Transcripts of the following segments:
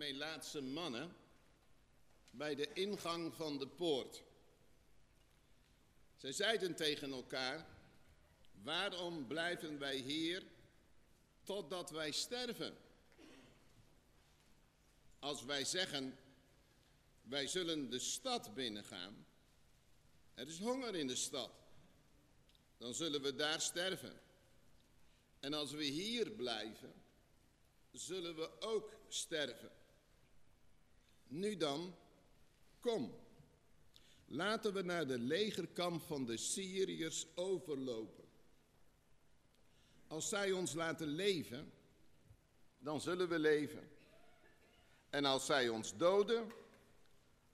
Melaatse mannen bij de ingang van de poort. Zij zeiden tegen elkaar, waarom blijven wij hier totdat wij sterven? Als wij zeggen, wij zullen de stad binnengaan, er is honger in de stad, dan zullen we daar sterven. En als we hier blijven, zullen we ook sterven. Nu dan, kom, laten we naar de legerkamp van de Syriërs overlopen. Als zij ons laten leven, dan zullen we leven. En als zij ons doden,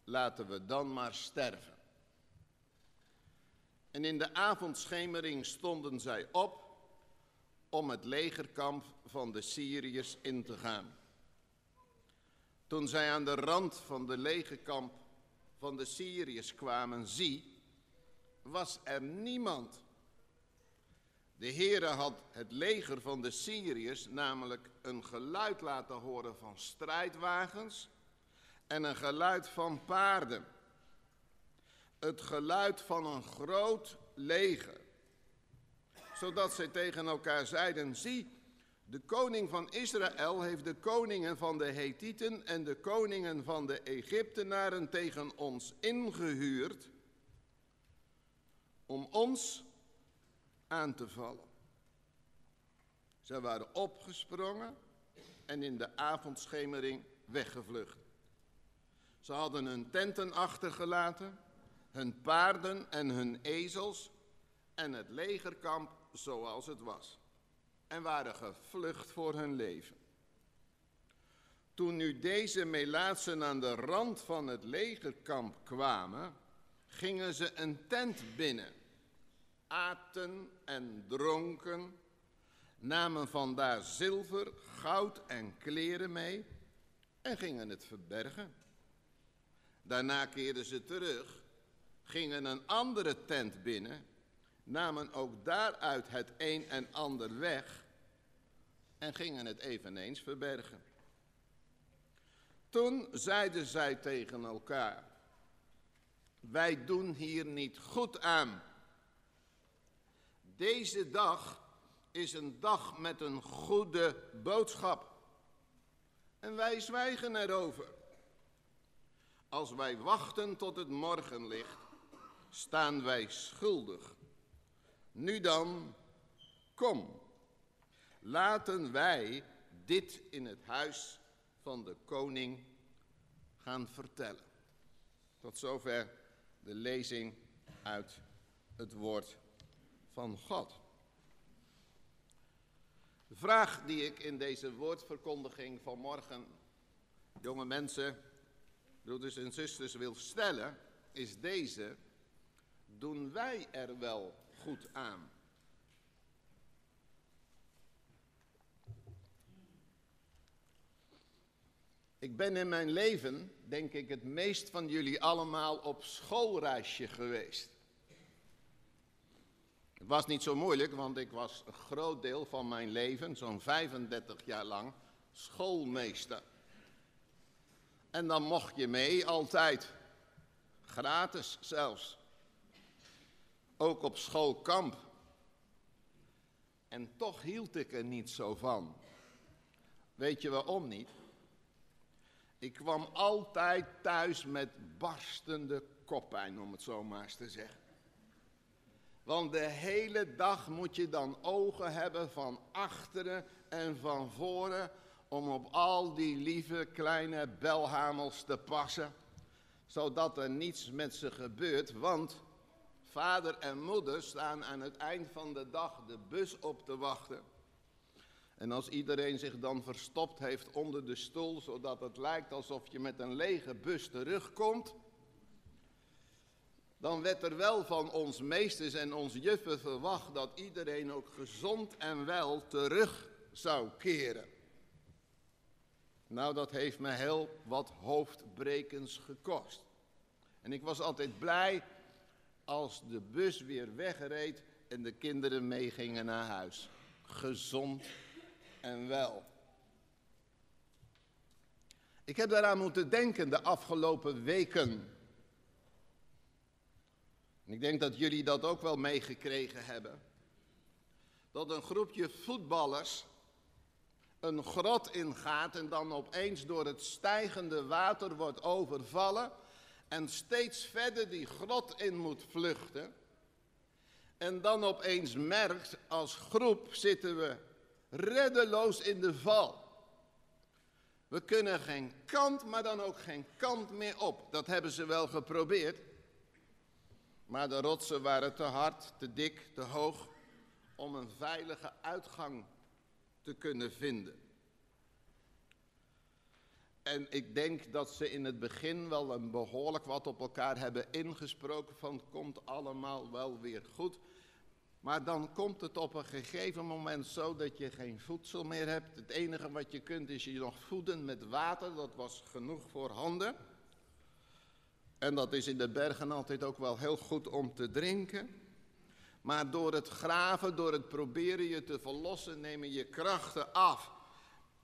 laten we dan maar sterven. En in de avondschemering stonden zij op om het legerkamp van de Syriërs in te gaan. Toen zij aan de rand van de legerkamp van de Syriërs kwamen, zie, was er niemand. De Heere had het leger van de Syriërs namelijk een geluid laten horen van strijdwagens en een geluid van paarden. Het geluid van een groot leger. Zodat zij tegen elkaar zeiden, zie, de koning van Israël heeft de koningen van de Hethieten en de koningen van de Egyptenaren tegen ons ingehuurd om ons aan te vallen. Zij waren opgesprongen en in de avondschemering weggevlucht. Ze hadden hun tenten achtergelaten, hun paarden en hun ezels en het legerkamp zoals het was en waren gevlucht voor hun leven. Toen nu deze Melaatsen aan de rand van het legerkamp kwamen, gingen ze een tent binnen, aten en dronken, namen vandaar zilver, goud en kleren mee en gingen het verbergen. Daarna keerden ze terug, gingen een andere tent binnen namen ook daaruit het een en ander weg en gingen het eveneens verbergen. Toen zeiden zij tegen elkaar, wij doen hier niet goed aan. Deze dag is een dag met een goede boodschap. En wij zwijgen erover. Als wij wachten tot het morgenlicht, staan wij schuldig nu dan, kom, laten wij dit in het huis van de koning gaan vertellen. Tot zover de lezing uit het woord van God. De vraag die ik in deze woordverkondiging van morgen, jonge mensen, broeders en zusters, wil stellen, is deze. Doen wij er wel goed aan. Ik ben in mijn leven, denk ik, het meest van jullie allemaal op schoolreisje geweest. Het was niet zo moeilijk, want ik was een groot deel van mijn leven, zo'n 35 jaar lang, schoolmeester. En dan mocht je mee, altijd. Gratis zelfs ook op schoolkamp. En toch hield ik er niet zo van. Weet je waarom niet? Ik kwam altijd thuis met barstende koppijn, om het zo maar eens te zeggen. Want de hele dag moet je dan ogen hebben van achteren en van voren om op al die lieve kleine belhamels te passen, zodat er niets met ze gebeurt, want Vader en moeder staan aan het eind van de dag de bus op te wachten. En als iedereen zich dan verstopt heeft onder de stoel, zodat het lijkt alsof je met een lege bus terugkomt, dan werd er wel van ons meesters en ons juffen verwacht dat iedereen ook gezond en wel terug zou keren. Nou, dat heeft me heel wat hoofdbrekens gekost. En ik was altijd blij als de bus weer wegreed en de kinderen meegingen naar huis. Gezond en wel. Ik heb daaraan moeten denken de afgelopen weken. En ik denk dat jullie dat ook wel meegekregen hebben. Dat een groepje voetballers een grot ingaat en dan opeens door het stijgende water wordt overvallen en steeds verder die grot in moet vluchten. En dan opeens merkt, als groep zitten we reddeloos in de val. We kunnen geen kant, maar dan ook geen kant meer op. Dat hebben ze wel geprobeerd. Maar de rotsen waren te hard, te dik, te hoog om een veilige uitgang te kunnen vinden. En ik denk dat ze in het begin wel een behoorlijk wat op elkaar hebben ingesproken van komt allemaal wel weer goed. Maar dan komt het op een gegeven moment zo dat je geen voedsel meer hebt. Het enige wat je kunt is je nog voeden met water. Dat was genoeg voor handen. En dat is in de bergen altijd ook wel heel goed om te drinken. Maar door het graven, door het proberen je te verlossen, nemen je krachten af.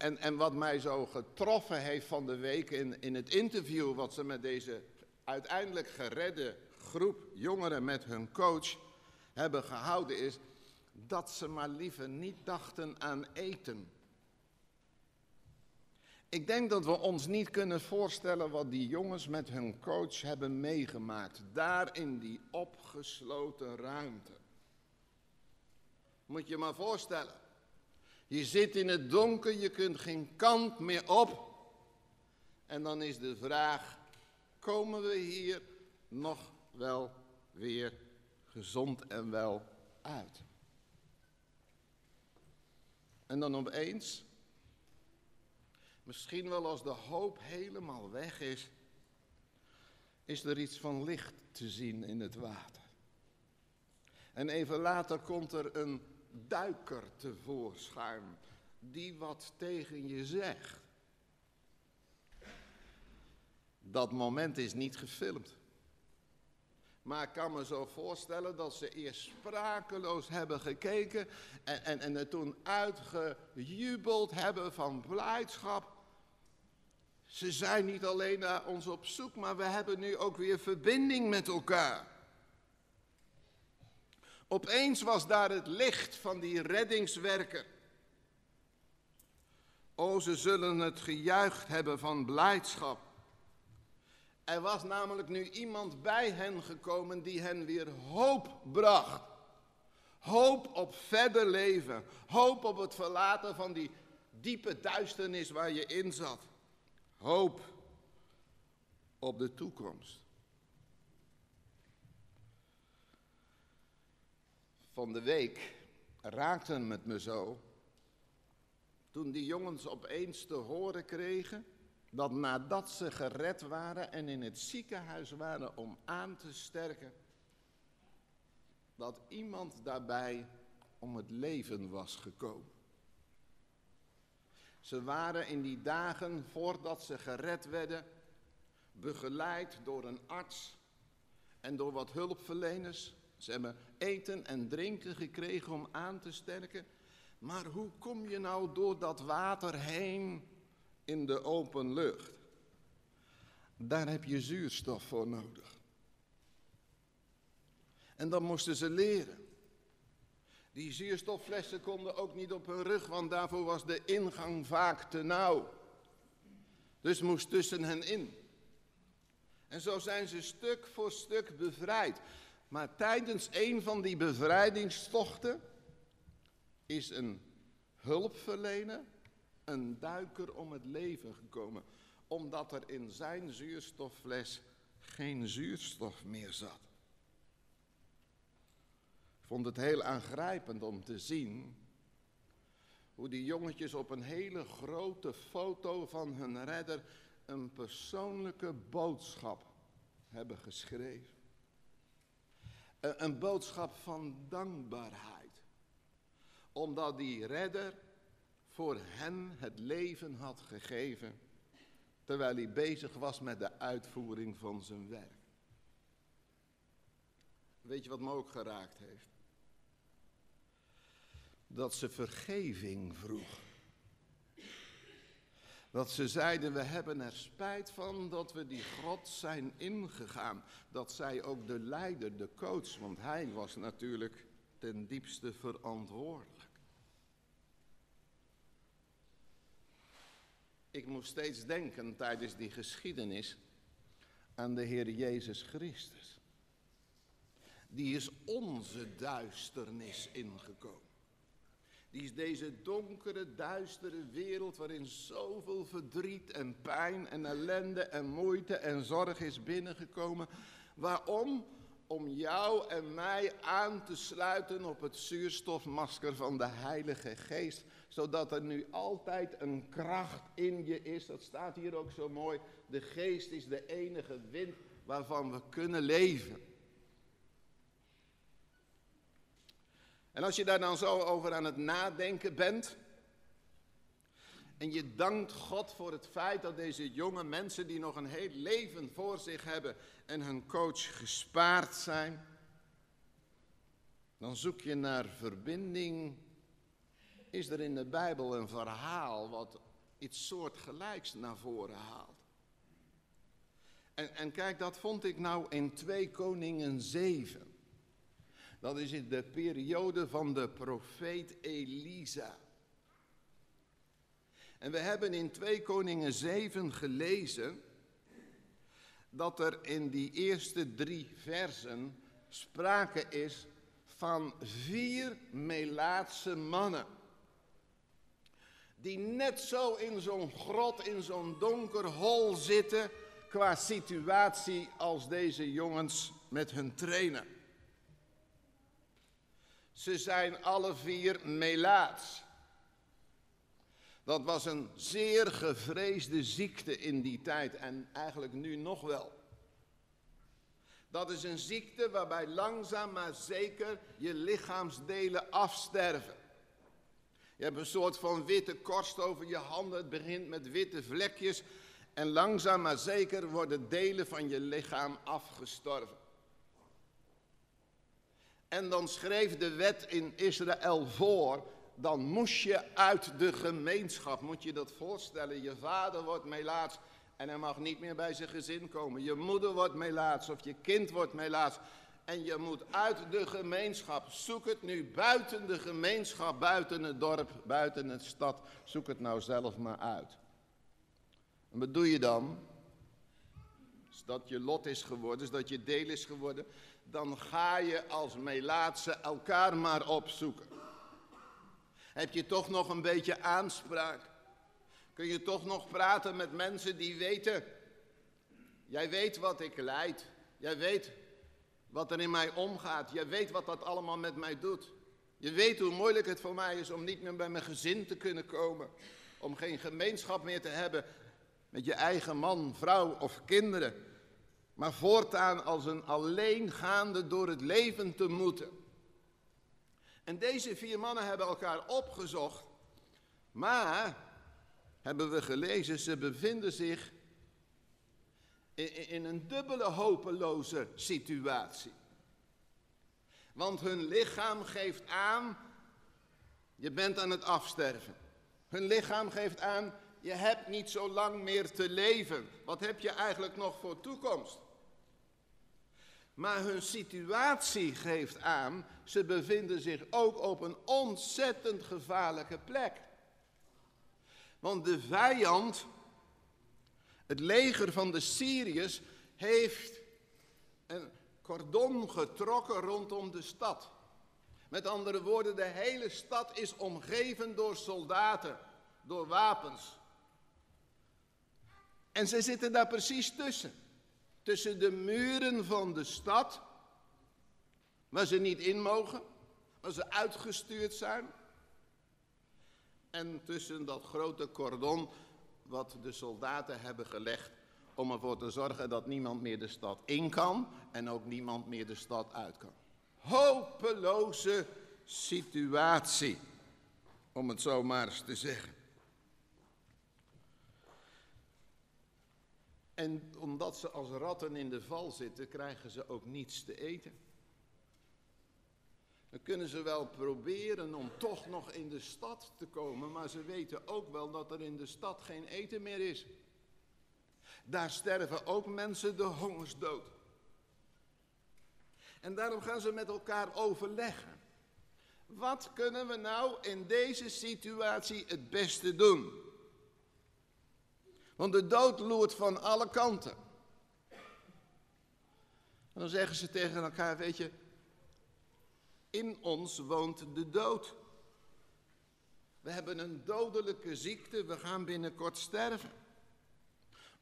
En, en wat mij zo getroffen heeft van de week in, in het interview wat ze met deze uiteindelijk geredde groep jongeren met hun coach hebben gehouden, is dat ze maar liever niet dachten aan eten. Ik denk dat we ons niet kunnen voorstellen wat die jongens met hun coach hebben meegemaakt, daar in die opgesloten ruimte. Moet je maar voorstellen. Je zit in het donker, je kunt geen kant meer op. En dan is de vraag, komen we hier nog wel weer gezond en wel uit? En dan opeens, misschien wel als de hoop helemaal weg is, is er iets van licht te zien in het water. En even later komt er een duiker tevoorschijn die wat tegen je zegt. Dat moment is niet gefilmd. Maar ik kan me zo voorstellen dat ze eerst sprakeloos hebben gekeken en, en, en er toen uitgejubeld hebben van blijdschap. Ze zijn niet alleen naar ons op zoek, maar we hebben nu ook weer verbinding met elkaar. Opeens was daar het licht van die reddingswerker. O, ze zullen het gejuicht hebben van blijdschap. Er was namelijk nu iemand bij hen gekomen die hen weer hoop bracht. Hoop op verder leven. Hoop op het verlaten van die diepe duisternis waar je in zat. Hoop op de toekomst. Van de week raakten met me zo. Toen die jongens opeens te horen kregen dat nadat ze gered waren en in het ziekenhuis waren om aan te sterken, dat iemand daarbij om het leven was gekomen. Ze waren in die dagen voordat ze gered werden, begeleid door een arts en door wat hulpverleners ze hebben eten en drinken gekregen om aan te sterken. Maar hoe kom je nou door dat water heen in de open lucht? Daar heb je zuurstof voor nodig. En dan moesten ze leren. Die zuurstofflessen konden ook niet op hun rug, want daarvoor was de ingang vaak te nauw. Dus moest tussen hen in. En zo zijn ze stuk voor stuk bevrijd. Maar tijdens een van die bevrijdingstochten is een hulpverlener, een duiker om het leven gekomen, omdat er in zijn zuurstoffles geen zuurstof meer zat. Ik vond het heel aangrijpend om te zien hoe die jongetjes op een hele grote foto van hun redder een persoonlijke boodschap hebben geschreven. Een boodschap van dankbaarheid. Omdat die redder voor hen het leven had gegeven. Terwijl hij bezig was met de uitvoering van zijn werk. Weet je wat me ook geraakt heeft? Dat ze vergeving vroeg. Dat ze zeiden, we hebben er spijt van dat we die grot zijn ingegaan. Dat zij ook de leider, de coach, want hij was natuurlijk ten diepste verantwoordelijk. Ik moest steeds denken tijdens die geschiedenis aan de Heer Jezus Christus. Die is onze duisternis ingekomen. Die is deze donkere, duistere wereld waarin zoveel verdriet en pijn en ellende en moeite en zorg is binnengekomen. Waarom? Om jou en mij aan te sluiten op het zuurstofmasker van de Heilige Geest. Zodat er nu altijd een kracht in je is. Dat staat hier ook zo mooi. De Geest is de enige wind waarvan we kunnen leven. En als je daar dan zo over aan het nadenken bent. En je dankt God voor het feit dat deze jonge mensen die nog een heel leven voor zich hebben en hun coach gespaard zijn. Dan zoek je naar verbinding. Is er in de Bijbel een verhaal wat iets soortgelijks naar voren haalt? En, en kijk, dat vond ik nou in 2 Koningen 7. Dat is in de periode van de profeet Elisa. En we hebben in 2 Koningen 7 gelezen dat er in die eerste drie versen sprake is van vier Melaatse mannen. Die net zo in zo'n grot, in zo'n donker hol zitten qua situatie als deze jongens met hun trainer. Ze zijn alle vier melaats. Dat was een zeer gevreesde ziekte in die tijd en eigenlijk nu nog wel. Dat is een ziekte waarbij langzaam maar zeker je lichaamsdelen afsterven. Je hebt een soort van witte korst over je handen. Het begint met witte vlekjes. En langzaam maar zeker worden delen van je lichaam afgestorven. En dan schreef de wet in Israël voor, dan moest je uit de gemeenschap. Moet je dat voorstellen, je vader wordt melaats en hij mag niet meer bij zijn gezin komen. Je moeder wordt melaats of je kind wordt melaats. En je moet uit de gemeenschap. Zoek het nu buiten de gemeenschap, buiten het dorp, buiten de stad. Zoek het nou zelf maar uit. En wat doe je dan? Dat je lot is geworden, dat je deel is geworden dan ga je als Melaatse elkaar maar opzoeken. Heb je toch nog een beetje aanspraak? Kun je toch nog praten met mensen die weten, jij weet wat ik leid, jij weet wat er in mij omgaat, jij weet wat dat allemaal met mij doet. Je weet hoe moeilijk het voor mij is om niet meer bij mijn gezin te kunnen komen, om geen gemeenschap meer te hebben met je eigen man, vrouw of kinderen maar voortaan als een alleengaande door het leven te moeten. En deze vier mannen hebben elkaar opgezocht, maar, hebben we gelezen, ze bevinden zich in, in een dubbele hopeloze situatie. Want hun lichaam geeft aan, je bent aan het afsterven. Hun lichaam geeft aan, je hebt niet zo lang meer te leven. Wat heb je eigenlijk nog voor toekomst? Maar hun situatie geeft aan, ze bevinden zich ook op een ontzettend gevaarlijke plek. Want de vijand, het leger van de Syriërs, heeft een cordon getrokken rondom de stad. Met andere woorden, de hele stad is omgeven door soldaten, door wapens. En ze zitten daar precies tussen tussen de muren van de stad, waar ze niet in mogen, waar ze uitgestuurd zijn, en tussen dat grote cordon wat de soldaten hebben gelegd om ervoor te zorgen dat niemand meer de stad in kan en ook niemand meer de stad uit kan. Hopeloze situatie, om het zo maar eens te zeggen. En omdat ze als ratten in de val zitten, krijgen ze ook niets te eten. Dan kunnen ze wel proberen om toch nog in de stad te komen, maar ze weten ook wel dat er in de stad geen eten meer is. Daar sterven ook mensen de hongersdood. En daarom gaan ze met elkaar overleggen. Wat kunnen we nou in deze situatie het beste doen? Want de dood loert van alle kanten. En dan zeggen ze tegen elkaar, weet je, in ons woont de dood. We hebben een dodelijke ziekte, we gaan binnenkort sterven.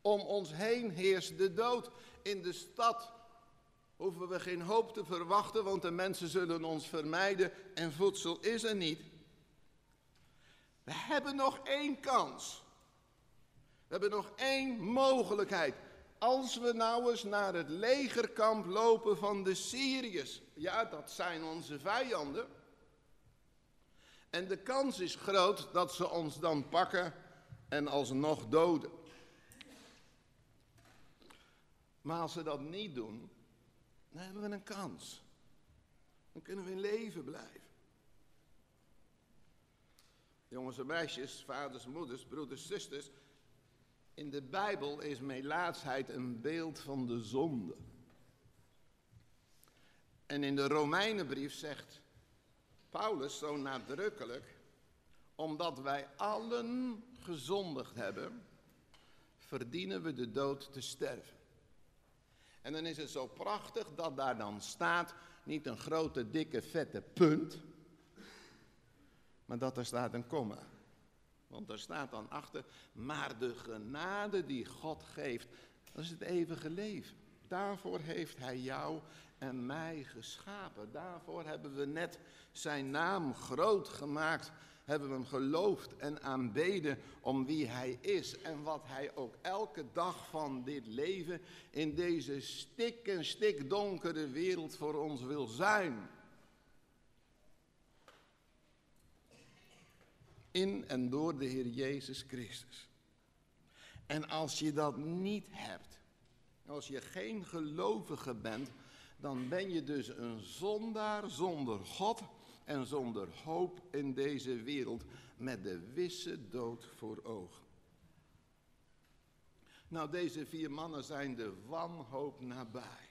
Om ons heen heerst de dood. In de stad hoeven we geen hoop te verwachten, want de mensen zullen ons vermijden en voedsel is er niet. We hebben nog één kans. We hebben nog één mogelijkheid. Als we nou eens naar het legerkamp lopen van de Syriërs. Ja, dat zijn onze vijanden. En de kans is groot dat ze ons dan pakken en alsnog doden. Maar als ze dat niet doen, dan hebben we een kans. Dan kunnen we in leven blijven. Jongens en meisjes, vaders, moeders, broeders, zusters. In de Bijbel is melaatsheid een beeld van de zonde. En in de Romeinenbrief zegt Paulus zo nadrukkelijk, omdat wij allen gezondigd hebben, verdienen we de dood te sterven. En dan is het zo prachtig dat daar dan staat, niet een grote, dikke, vette punt, maar dat er staat een komma. Want er staat dan achter, maar de genade die God geeft, dat is het eeuwige leven. Daarvoor heeft Hij jou en mij geschapen. Daarvoor hebben we net Zijn naam groot gemaakt hebben we hem geloofd en aanbeden om wie hij is en wat hij ook elke dag van dit leven in deze stik en stik donkere wereld voor ons wil zijn. In en door de Heer Jezus Christus. En als je dat niet hebt, als je geen gelovige bent, dan ben je dus een zondaar zonder God en zonder hoop in deze wereld met de wisse dood voor ogen. Nou, deze vier mannen zijn de wanhoop nabij.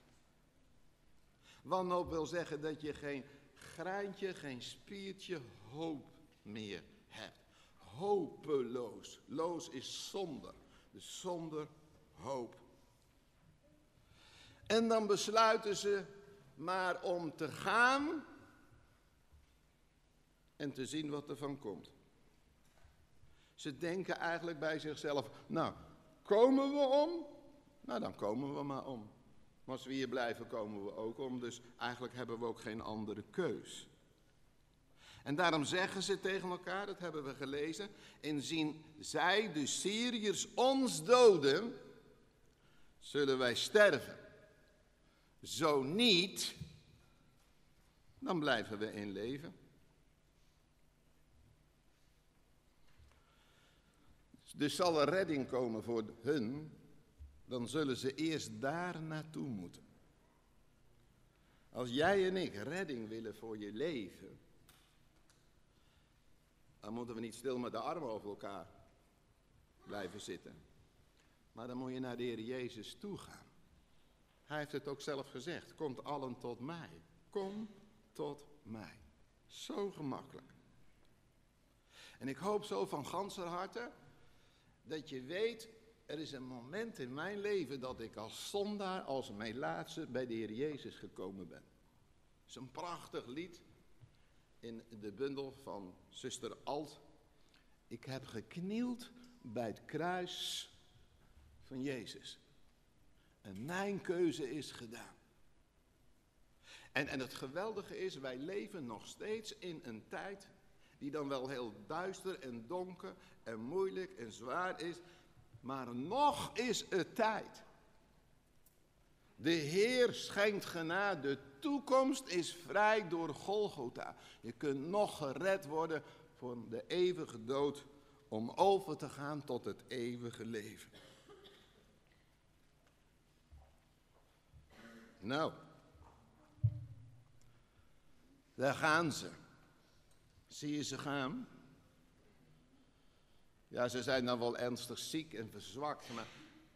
Wanhoop wil zeggen dat je geen greintje, geen spiertje hoop meer. Hopeloos. Loos is zonder. Dus zonder hoop. En dan besluiten ze maar om te gaan en te zien wat er van komt. Ze denken eigenlijk bij zichzelf, nou, komen we om? Nou, dan komen we maar om. Maar als we hier blijven, komen we ook om. Dus eigenlijk hebben we ook geen andere keus. En daarom zeggen ze tegen elkaar, dat hebben we gelezen, en zien zij, de Syriërs, ons doden, zullen wij sterven. Zo niet, dan blijven we in leven. Dus zal er redding komen voor hun, dan zullen ze eerst daar naartoe moeten. Als jij en ik redding willen voor je leven, dan moeten we niet stil met de armen over elkaar blijven zitten. Maar dan moet je naar de Heer Jezus toe gaan. Hij heeft het ook zelf gezegd. Komt allen tot mij. Kom tot mij. Zo gemakkelijk. En ik hoop zo van ganser harte dat je weet, er is een moment in mijn leven dat ik als zondaar, als laatste bij de Heer Jezus gekomen ben. Het is een prachtig lied in de bundel van zuster Alt. Ik heb geknield bij het kruis van Jezus. En mijn keuze is gedaan. En, en het geweldige is, wij leven nog steeds in een tijd die dan wel heel duister en donker en moeilijk en zwaar is, maar nog is het tijd. De Heer schenkt genade, de toekomst is vrij door Golgotha. Je kunt nog gered worden voor de eeuwige dood om over te gaan tot het eeuwige leven. Nou, Daar gaan ze. Zie je ze gaan? Ja, ze zijn dan wel ernstig ziek en verzwakt, maar,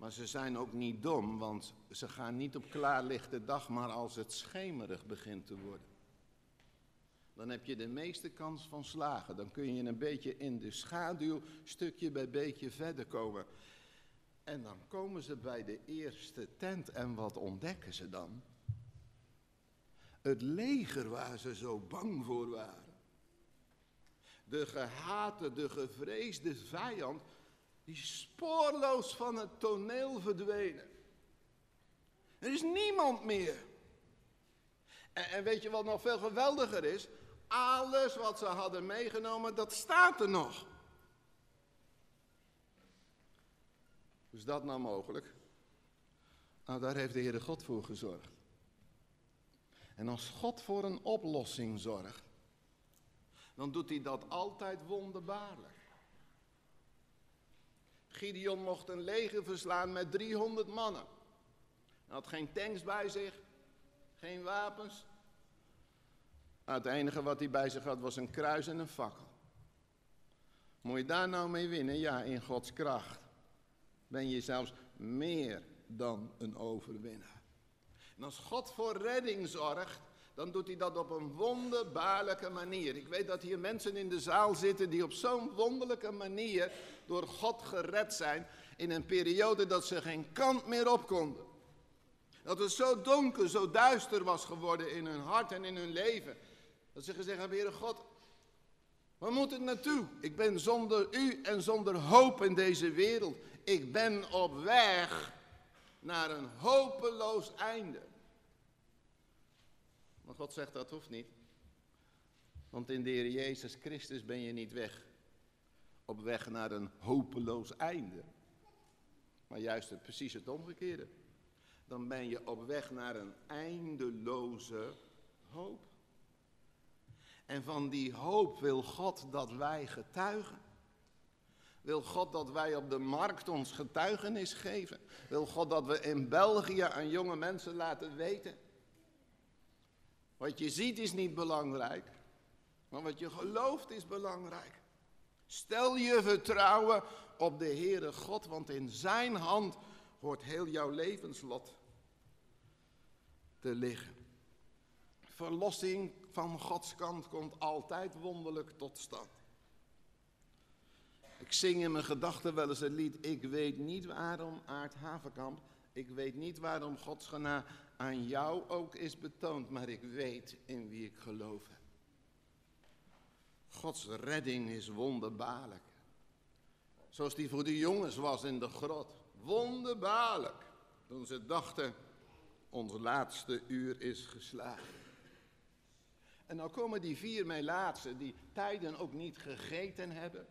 maar ze zijn ook niet dom, want ze gaan niet op klaarlichte dag, maar als het schemerig begint te worden. Dan heb je de meeste kans van slagen. Dan kun je een beetje in de schaduw, stukje bij beetje verder komen. En dan komen ze bij de eerste tent en wat ontdekken ze dan? Het leger waar ze zo bang voor waren. De gehate, de gevreesde vijand, die spoorloos van het toneel verdwenen. Er is niemand meer. En, en weet je wat nog veel geweldiger is? Alles wat ze hadden meegenomen, dat staat er nog. Is dat nou mogelijk? Nou, daar heeft de Heere God voor gezorgd. En als God voor een oplossing zorgt, dan doet hij dat altijd wonderbaarlijk. Gideon mocht een leger verslaan met 300 mannen. Hij had geen tanks bij zich, geen wapens. Het enige wat hij bij zich had was een kruis en een fakkel. Moet je daar nou mee winnen? Ja, in Gods kracht ben je zelfs meer dan een overwinnaar. En als God voor redding zorgt, dan doet hij dat op een wonderbaarlijke manier. Ik weet dat hier mensen in de zaal zitten die op zo'n wonderlijke manier door God gered zijn in een periode dat ze geen kant meer op konden. Dat het zo donker, zo duister was geworden in hun hart en in hun leven. Dat ze gezegd hebben, Heere God, waar moet het naartoe? Ik ben zonder u en zonder hoop in deze wereld. Ik ben op weg naar een hopeloos einde. Maar God zegt dat hoeft niet. Want in de Heer Jezus Christus ben je niet weg. Op weg naar een hopeloos einde. Maar juist het, precies het omgekeerde. Dan ben je op weg naar een eindeloze hoop. En van die hoop wil God dat wij getuigen. Wil God dat wij op de markt ons getuigenis geven? Wil God dat we in België aan jonge mensen laten weten wat je ziet is niet belangrijk, maar wat je gelooft is belangrijk. Stel je vertrouwen op de Heere God, want in Zijn hand hoort heel jouw levenslot te liggen. Verlossing van Gods kant komt altijd wonderlijk tot stand. Ik zing in mijn gedachten wel eens het lied, ik weet niet waarom Aard Havenkamp, ik weet niet waarom Gods genade aan jou ook is betoond, maar ik weet in wie ik geloof. Gods redding is wonderbaarlijk. Zoals die voor de jongens was in de grot. Wonderbaarlijk. Toen ze dachten, ons laatste uur is geslagen. En dan komen die vier Melaatsen die tijden ook niet gegeten hebben.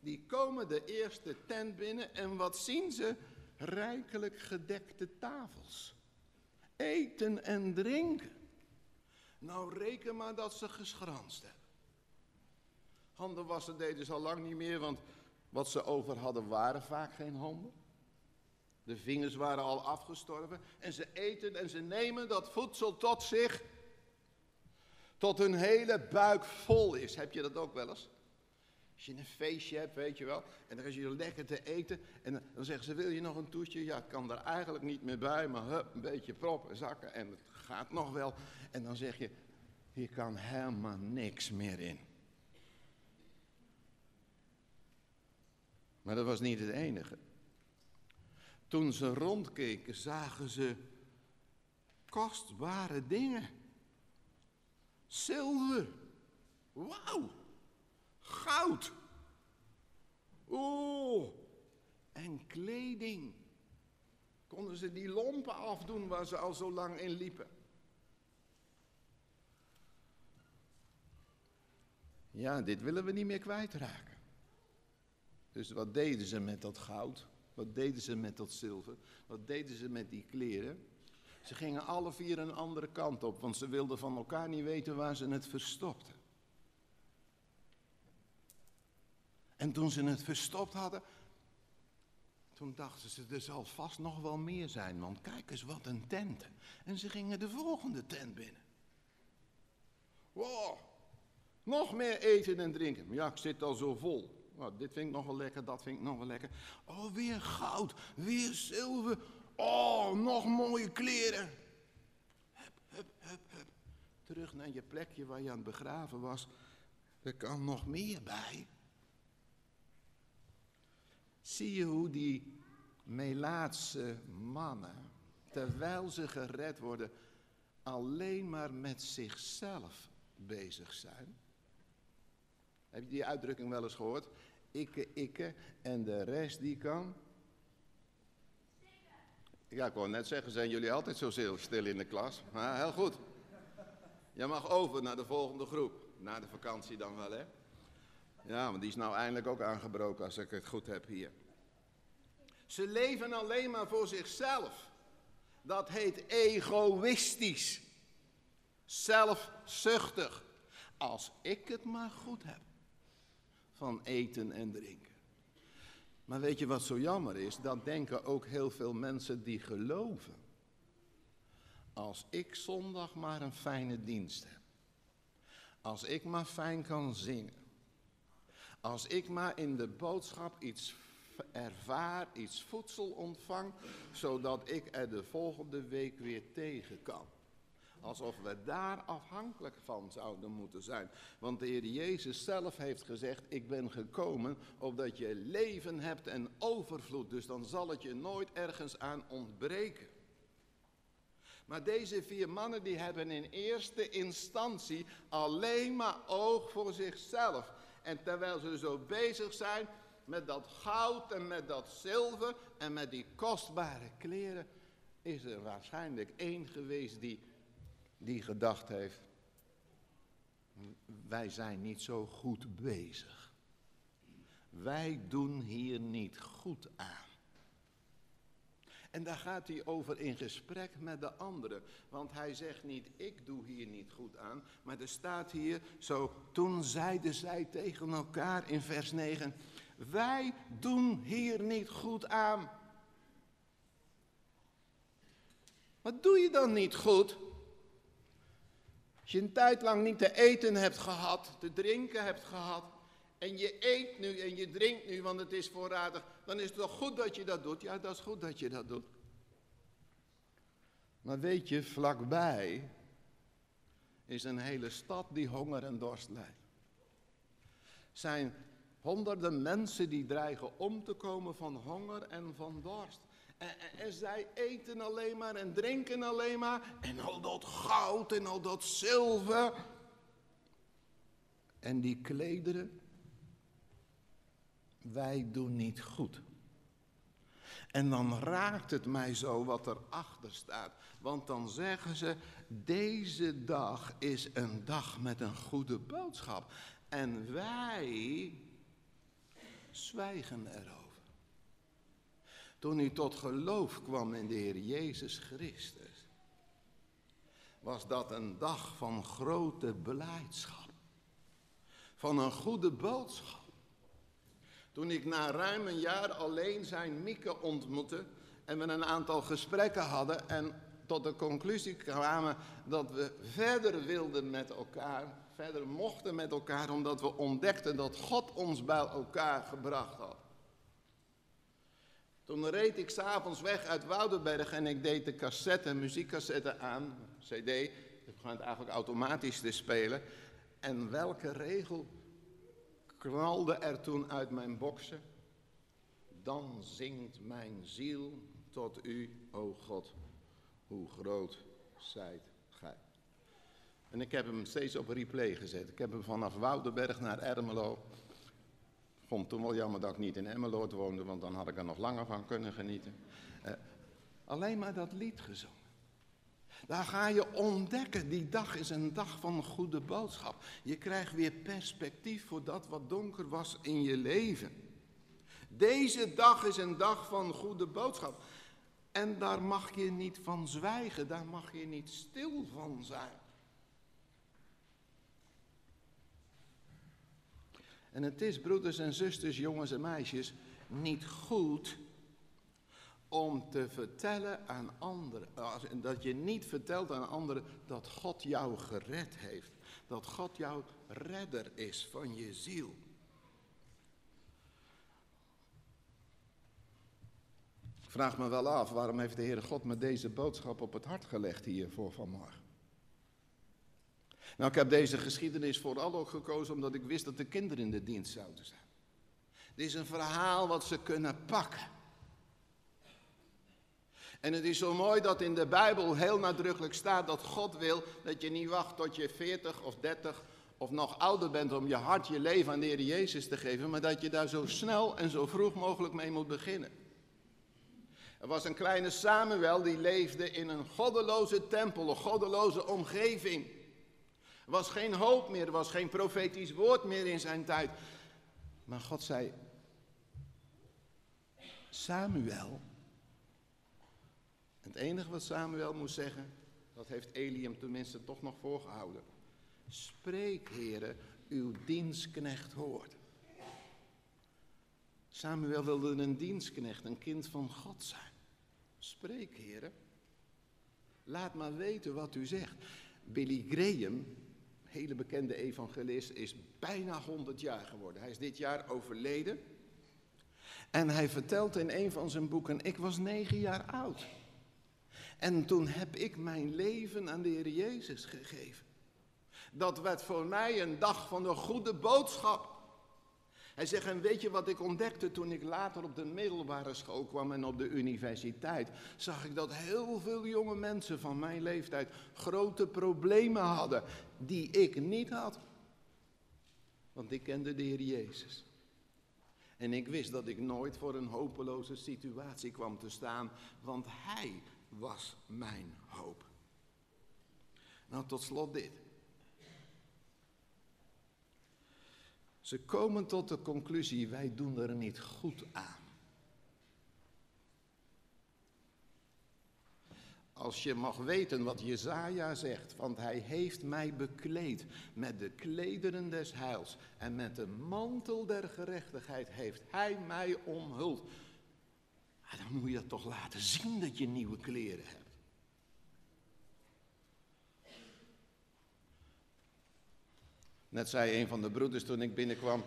Die komen de eerste tent binnen en wat zien ze? Rijkelijk gedekte tafels eten en drinken. Nou, reken maar dat ze geschranst hebben. Handen wassen deden ze al lang niet meer, want wat ze over hadden waren vaak geen handen. De vingers waren al afgestorven en ze eten en ze nemen dat voedsel tot zich, tot hun hele buik vol is. Heb je dat ook wel eens? Als je een feestje hebt, weet je wel, en dan is je lekker te eten. En dan zeggen ze, wil je nog een toetje? Ja, het kan er eigenlijk niet meer bij, maar hup, een beetje proppen, zakken en het gaat nog wel. En dan zeg je, hier kan helemaal niks meer in. Maar dat was niet het enige. Toen ze rondkeken, zagen ze kostbare dingen. Zilver. Wauw goud. Oeh, en kleding. Konden ze die lompen afdoen waar ze al zo lang in liepen. Ja, dit willen we niet meer kwijtraken. Dus wat deden ze met dat goud? Wat deden ze met dat zilver? Wat deden ze met die kleren? Ze gingen alle vier een andere kant op, want ze wilden van elkaar niet weten waar ze het verstopten. En toen ze het verstopt hadden, toen dachten ze, er zal vast nog wel meer zijn, want kijk eens wat een tent. En ze gingen de volgende tent binnen. Wow, nog meer eten en drinken. Ja, ik zit al zo vol. Nou, dit vind ik nog wel lekker, dat vind ik nog wel lekker. Oh, weer goud, weer zilver. Oh, nog mooie kleren. Hup, hup, hup, hup. Terug naar je plekje waar je aan het begraven was. Er kan nog meer bij. Zie je hoe die Melaatse mannen, terwijl ze gered worden, alleen maar met zichzelf bezig zijn? Heb je die uitdrukking wel eens gehoord? Ikke, ikke en de rest die kan? Ja, ik wou net zeggen, zijn jullie altijd zo stil in de klas? Maar heel goed. Je mag over naar de volgende groep. Na de vakantie dan wel, hè? Ja, want die is nou eindelijk ook aangebroken als ik het goed heb hier. Ze leven alleen maar voor zichzelf. Dat heet egoïstisch. Zelfzuchtig. Als ik het maar goed heb. Van eten en drinken. Maar weet je wat zo jammer is? Dat denken ook heel veel mensen die geloven. Als ik zondag maar een fijne dienst heb. Als ik maar fijn kan zingen. Als ik maar in de boodschap iets ervaar, iets voedsel ontvang, zodat ik er de volgende week weer tegen kan. Alsof we daar afhankelijk van zouden moeten zijn. Want de Heer Jezus zelf heeft gezegd, ik ben gekomen opdat je leven hebt en overvloed. Dus dan zal het je nooit ergens aan ontbreken. Maar deze vier mannen die hebben in eerste instantie alleen maar oog voor zichzelf. En terwijl ze zo bezig zijn met dat goud en met dat zilver en met die kostbare kleren, is er waarschijnlijk één geweest die, die gedacht heeft, wij zijn niet zo goed bezig. Wij doen hier niet goed aan. En daar gaat hij over in gesprek met de anderen. Want hij zegt niet, ik doe hier niet goed aan. Maar er staat hier zo, toen zeiden zij tegen elkaar in vers 9, wij doen hier niet goed aan. Wat doe je dan niet goed? Als je een tijd lang niet te eten hebt gehad, te drinken hebt gehad, en je eet nu en je drinkt nu, want het is voorradig, dan is het toch goed dat je dat doet? Ja, dat is goed dat je dat doet. Maar weet je, vlakbij is een hele stad die honger en dorst lijdt. Zijn honderden mensen die dreigen om te komen van honger en van dorst. En, en, zij eten alleen maar en drinken alleen maar. En al dat goud en al dat zilver. En die klederen. Wij doen niet goed. En dan raakt het mij zo wat erachter staat. Want dan zeggen ze, deze dag is een dag met een goede boodschap. En wij zwijgen erover. Toen u tot geloof kwam in de Heer Jezus Christus, was dat een dag van grote blijdschap. Van een goede boodschap. Toen ik na ruim een jaar alleen zijn Mieke ontmoette en we een aantal gesprekken hadden en tot de conclusie kwamen dat we verder wilden met elkaar, verder mochten met elkaar, omdat we ontdekten dat God ons bij elkaar gebracht had. Toen reed ik s'avonds weg uit Woudenberg en ik deed de cassette, muziekcassette aan, cd, ik begon het eigenlijk automatisch te spelen. En welke regel knalde er toen uit mijn boksen. Dan zingt mijn ziel tot u, o God, hoe groot zijt gij. En ik heb hem steeds op replay gezet. Ik heb hem vanaf Woudenberg naar Ermelo. Vond toen wel jammer dat ik niet in Ermelo woonde, want dan had ik er nog langer van kunnen genieten. Uh, alleen maar dat lied gezongen. Daar ga je ontdekken, die dag is een dag van goede boodschap. Je krijgt weer perspectief voor dat wat donker was in je leven. Deze dag is een dag van goede boodschap. En daar mag je niet van zwijgen, daar mag je niet stil van zijn. En het is, broeders en zusters, jongens en meisjes, niet goed om te vertellen aan anderen, dat je niet vertelt aan anderen dat God jou gered heeft. dat God jouw redder is van je ziel. Ik vraag me wel af, waarom heeft de Heere God me deze boodschap op het hart gelegd hier voor vanmorgen? Nou, ik heb deze geschiedenis vooral ook gekozen omdat ik wist dat de kinderen in de dienst zouden zijn. Dit is een verhaal wat ze kunnen pakken. En het is zo mooi dat in de Bijbel heel nadrukkelijk staat dat God wil dat je niet wacht tot je 40 of 30 of nog ouder bent om je hart, je leven aan de Heer Jezus te geven, maar dat je daar zo snel en zo vroeg mogelijk mee moet beginnen. Er was een kleine Samuel die leefde in een goddeloze tempel, een goddeloze omgeving. Er was geen hoop meer, er was geen profetisch woord meer in zijn tijd. Maar God zei, Samuel. Het enige wat Samuel moest zeggen, dat heeft Eli hem tenminste toch nog voorgehouden. Spreek, heren, uw dienstknecht hoort. Samuel wilde een dienstknecht, een kind van God zijn. Spreek, heren. Laat maar weten wat u zegt. Billy Graham, hele bekende evangelist, is bijna 100 jaar geworden. Hij is dit jaar overleden. En hij vertelt in een van zijn boeken, ik was negen jaar oud. En toen heb ik mijn leven aan de Heer Jezus gegeven. Dat werd voor mij een dag van de goede boodschap. Hij zegt, en weet je wat ik ontdekte toen ik later op de middelbare school kwam en op de universiteit? Zag ik dat heel veel jonge mensen van mijn leeftijd grote problemen hadden die ik niet had. Want ik kende de Heer Jezus. En ik wist dat ik nooit voor een hopeloze situatie kwam te staan, want Hij was mijn hoop. Nou, tot slot dit. Ze komen tot de conclusie, wij doen er niet goed aan. Als je mag weten wat Jezaja zegt, want hij heeft mij bekleed met de klederen des heils en met de mantel der gerechtigheid heeft hij mij omhuld. Dan moet je toch laten zien dat je nieuwe kleren hebt. Net zei een van de broeders toen ik binnenkwam,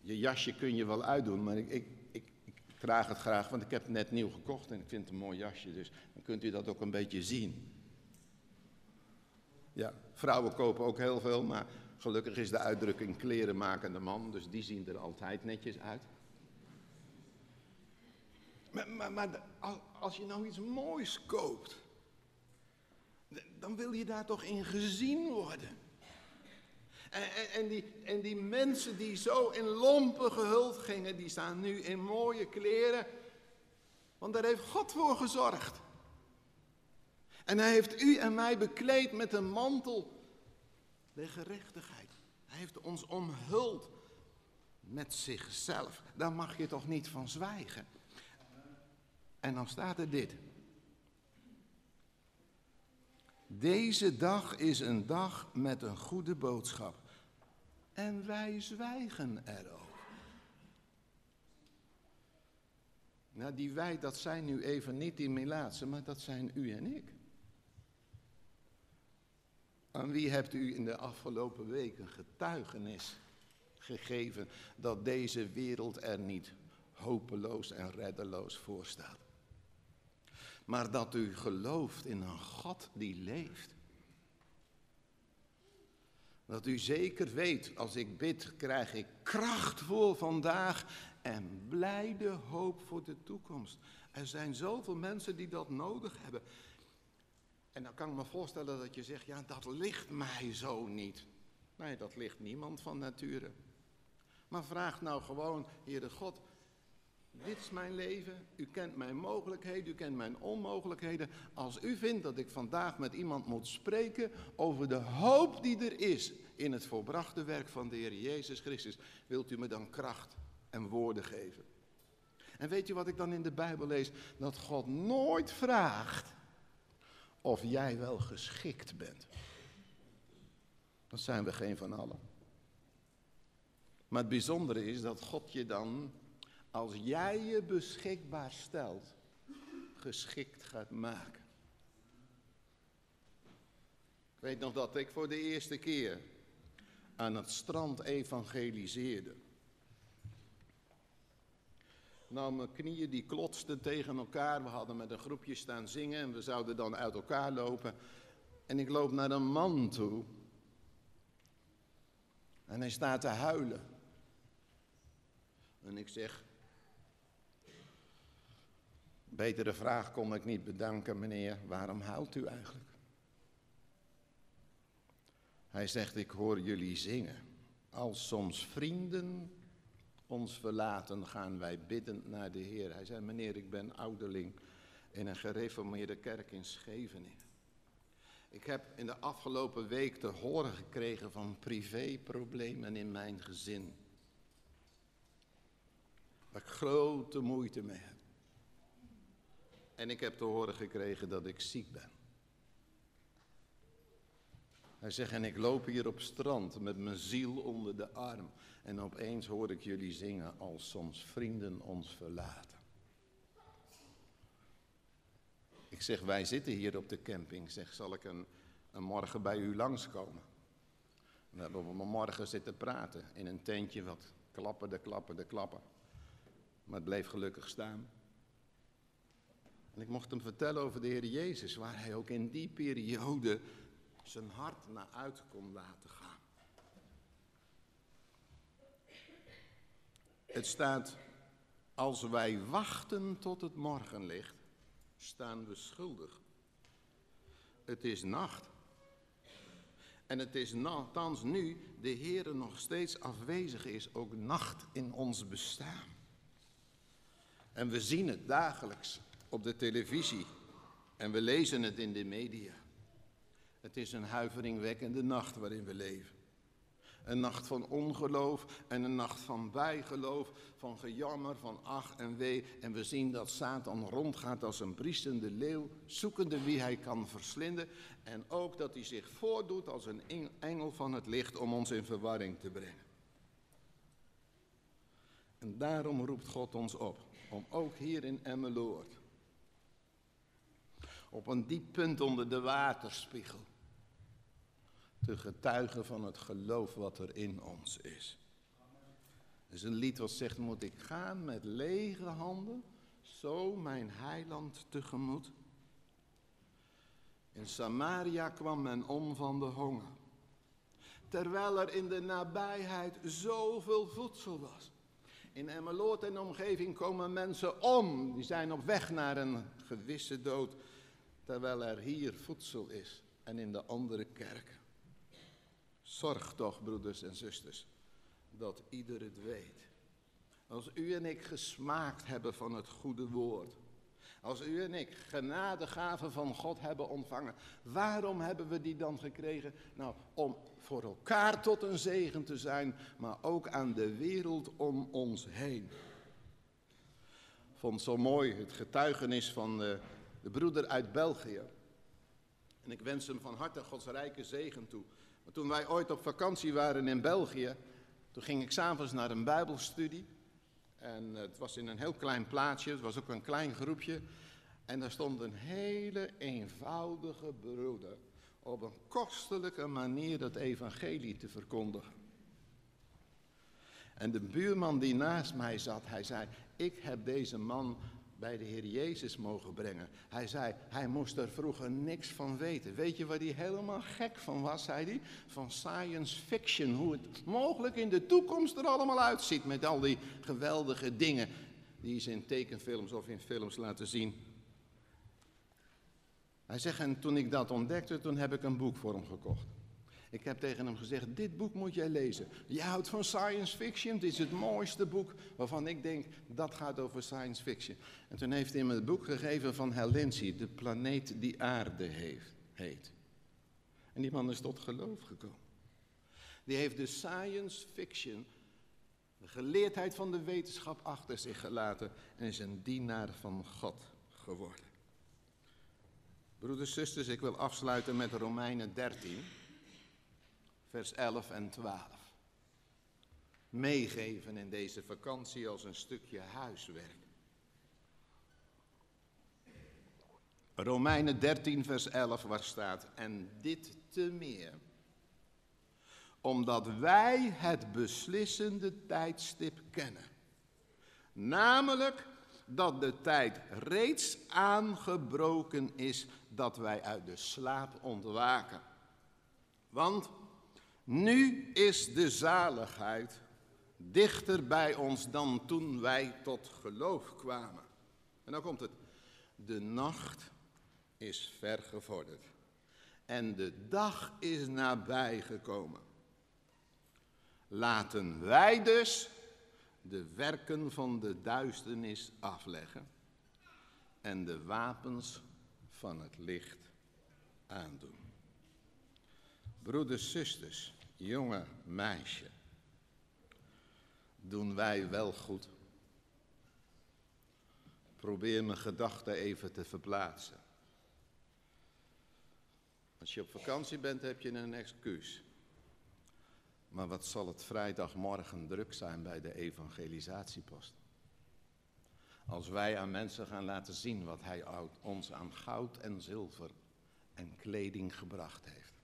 je jasje kun je wel uitdoen, maar ik, ik, ik, draag het graag, want ik heb het net nieuw gekocht en ik vind het een mooi jasje, dus dan kunt u dat ook een beetje zien. Ja, vrouwen kopen ook heel veel, maar gelukkig is de uitdrukking klerenmakende man, dus die zien er altijd netjes uit. Maar, maar, als je nou iets moois koopt, dan wil je daar toch in gezien worden. En, en, die, en die mensen die zo in lompen gehuld gingen, die staan nu in mooie kleren. Want daar heeft God voor gezorgd. En hij heeft u en mij bekleed met een mantel de gerechtigheid. Hij heeft ons omhuld met zichzelf. Daar mag je toch niet van zwijgen. En dan staat er dit. Deze dag is een dag met een goede boodschap. En wij zwijgen erover. Nou, die wij, dat zijn nu even niet die Melaatse, maar dat zijn u en ik. Aan wie hebt u in de afgelopen weken getuigenis gegeven dat deze wereld er niet hopeloos en reddeloos voor staat? Maar dat u gelooft in een God die leeft. Dat u zeker weet, als ik bid, krijg ik kracht voor vandaag en blijde hoop voor de toekomst. Er zijn zoveel mensen die dat nodig hebben. En dan kan ik me voorstellen dat je zegt, ja, dat ligt mij zo niet. Nee, dat ligt niemand van nature. Maar vraag nou gewoon, Heere God, dit is mijn leven, u kent mijn mogelijkheden, u kent mijn onmogelijkheden. Als u vindt dat ik vandaag met iemand moet spreken over de hoop die er is in het volbrachte werk van de Heer Jezus Christus, wilt u me dan kracht en woorden geven. En weet je wat ik dan in de Bijbel lees? Dat God nooit vraagt of jij wel geschikt bent. Dat zijn we geen van allen. Maar het bijzondere is dat God je dan als jij je beschikbaar stelt, geschikt gaat maken. Ik weet nog dat ik voor de eerste keer aan het strand evangeliseerde. Nou, mijn knieën die klotsten tegen elkaar. We hadden met een groepje staan zingen en we zouden dan uit elkaar lopen. En ik loop naar een man toe. En hij staat te huilen. En ik zeg, betere vraag kon ik niet bedanken, meneer. Waarom huilt u eigenlijk? Hij zegt, ik hoor jullie zingen. Als soms vrienden ons verlaten, gaan wij biddend naar de Heer. Hij zei, meneer, ik ben ouderling in een gereformeerde kerk in Scheveningen. Ik heb in de afgelopen week te horen gekregen van privéproblemen in mijn gezin. Waar ik grote moeite mee heb. En ik heb te horen gekregen dat ik ziek ben. Hij zegt, en ik loop hier op strand met mijn ziel onder de arm. En opeens hoor ik jullie zingen als soms vrienden ons verlaten. Ik zeg, wij zitten hier op de camping. Zeg, zal ik een, een morgen bij u langskomen? We hebben morgen zitten praten in een tentje wat klapperde, klapperde, klappen. Maar het bleef gelukkig staan. En ik mocht hem vertellen over de Heer Jezus, waar hij ook in die periode zijn hart naar uit kon laten gaan. Het staat, als wij wachten tot het morgenlicht, staan we schuldig. Het is nacht. En het is thans nu de Heer nog steeds afwezig is, ook nacht in ons bestaan. En we zien het dagelijks op de televisie en we lezen het in de media. Het is een huiveringwekkende nacht waarin we leven. Een nacht van ongeloof en een nacht van bijgeloof, van gejammer, van ach en wee. En we zien dat Satan rondgaat als een briesende leeuw, zoekende wie hij kan verslinden. En ook dat hij zich voordoet als een engel van het licht om ons in verwarring te brengen. En daarom roept God ons op, om ook hier in Emmeloord, op een diep punt onder de waterspiegel, te getuigen van het geloof wat er in ons is. Is een lied wat zegt, moet ik gaan met lege handen, zo mijn heiland tegemoet. In Samaria kwam men om van de honger, terwijl er in de nabijheid zoveel voedsel was. In Emmeloord en omgeving komen mensen om, die zijn op weg naar een gewisse dood, terwijl er hier voedsel is en in de andere kerken. Zorg toch, broeders en zusters, dat ieder het weet. Als u en ik gesmaakt hebben van het goede woord. Als u en ik genadegaven van God hebben ontvangen. Waarom hebben we die dan gekregen? Nou, om voor elkaar tot een zegen te zijn, maar ook aan de wereld om ons heen. Vond zo mooi het getuigenis van de, de broeder uit België. En ik wens hem van harte Gods rijke zegen toe. Maar toen wij ooit op vakantie waren in België, toen ging ik s'avonds naar een bijbelstudie. En het was in een heel klein plaatsje, het was ook een klein groepje. En daar stond een hele eenvoudige broeder op een kostelijke manier het evangelie te verkondigen. En de buurman die naast mij zat, hij zei, ik heb deze man bij de Heer Jezus mogen brengen. Hij zei, hij moest er vroeger niks van weten. Weet je waar hij helemaal gek van was, zei hij? Van science fiction, hoe het mogelijk in de toekomst er allemaal uitziet met al die geweldige dingen die ze in tekenfilms of in films laten zien. Hij zegt, en toen ik dat ontdekte, toen heb ik een boek voor hem gekocht. Ik heb tegen hem gezegd, dit boek moet jij lezen. Je houdt van science fiction, het is het mooiste boek waarvan ik denk, dat gaat over science fiction. En toen heeft hij me het boek gegeven van Helensi, de planeet die aarde heeft, heet. En die man is tot geloof gekomen. Die heeft de science fiction, de geleerdheid van de wetenschap achter zich gelaten en is een dienaar van God geworden. Broeders, zusters, ik wil afsluiten met Romeinen 13 vers 11 en 12. Meegeven in deze vakantie als een stukje huiswerk. Romeinen 13, vers 11, waar staat, en dit te meer, omdat wij het beslissende tijdstip kennen. Namelijk dat de tijd reeds aangebroken is dat wij uit de slaap ontwaken. Want nu is de zaligheid dichter bij ons dan toen wij tot geloof kwamen. En dan komt het. De nacht is ver gevorderd en de dag is nabij gekomen. Laten wij dus de werken van de duisternis afleggen en de wapens van het licht aandoen. Broeders, zusters, jonge meisje, doen wij wel goed? Probeer mijn gedachten even te verplaatsen. Als je op vakantie bent, heb je een excuus. Maar wat zal het vrijdagmorgen druk zijn bij de evangelisatiepost? Als wij aan mensen gaan laten zien wat hij ons aan goud en zilver en kleding gebracht heeft.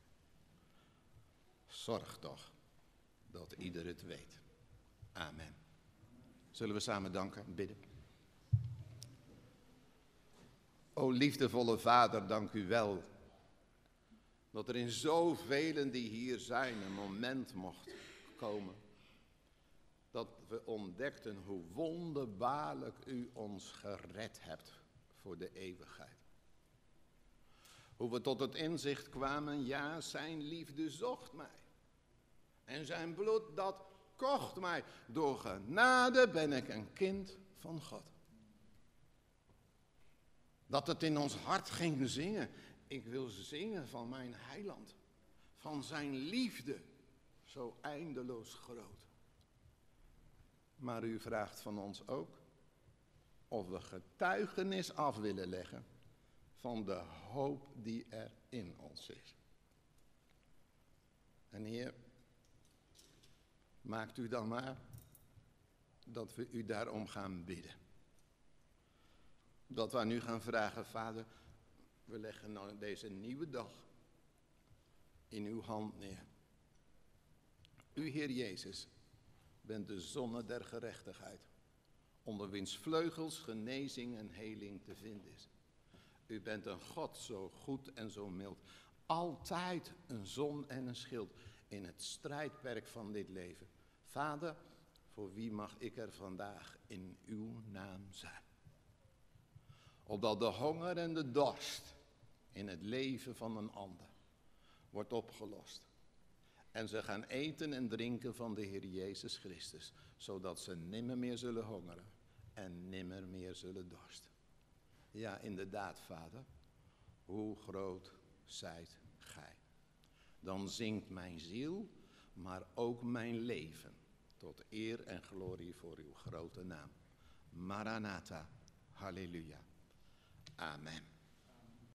Zorg toch dat ieder het weet. Amen. Zullen we samen danken, bidden? O liefdevolle Vader, dank u wel dat er in zoveel die hier zijn een moment mocht komen. Dat we ontdekten hoe wonderbaarlijk u ons gered hebt voor de eeuwigheid. Hoe we tot het inzicht kwamen, ja, zijn liefde zocht mij. En zijn bloed, dat kocht mij. Door genade ben ik een kind van God. Dat het in ons hart ging zingen. Ik wil zingen van mijn heiland. Van zijn liefde, zo eindeloos groot. Maar u vraagt van ons ook of we getuigenis af willen leggen van de hoop die er in ons is. En Heer, maakt u dan maar dat we u daarom gaan bidden. Dat we nu gaan vragen, Vader, we leggen nou deze nieuwe dag in uw hand neer. U, Heer Jezus, bent de zonne der gerechtigheid, onder wiens vleugels genezing en heling te vinden is. U bent een God zo goed en zo mild, altijd een zon en een schild in het strijdperk van dit leven. Vader, voor wie mag ik er vandaag in uw naam zijn? Opdat de honger en de dorst in het leven van een ander wordt opgelost. En ze gaan eten en drinken van de Heer Jezus Christus, zodat ze nimmer meer zullen hongeren en nimmer meer zullen dorsten. Ja, inderdaad, Vader, hoe groot zijt gij? Dan zingt mijn ziel, maar ook mijn leven, tot eer en glorie voor uw grote naam. Maranatha, halleluja. Amen.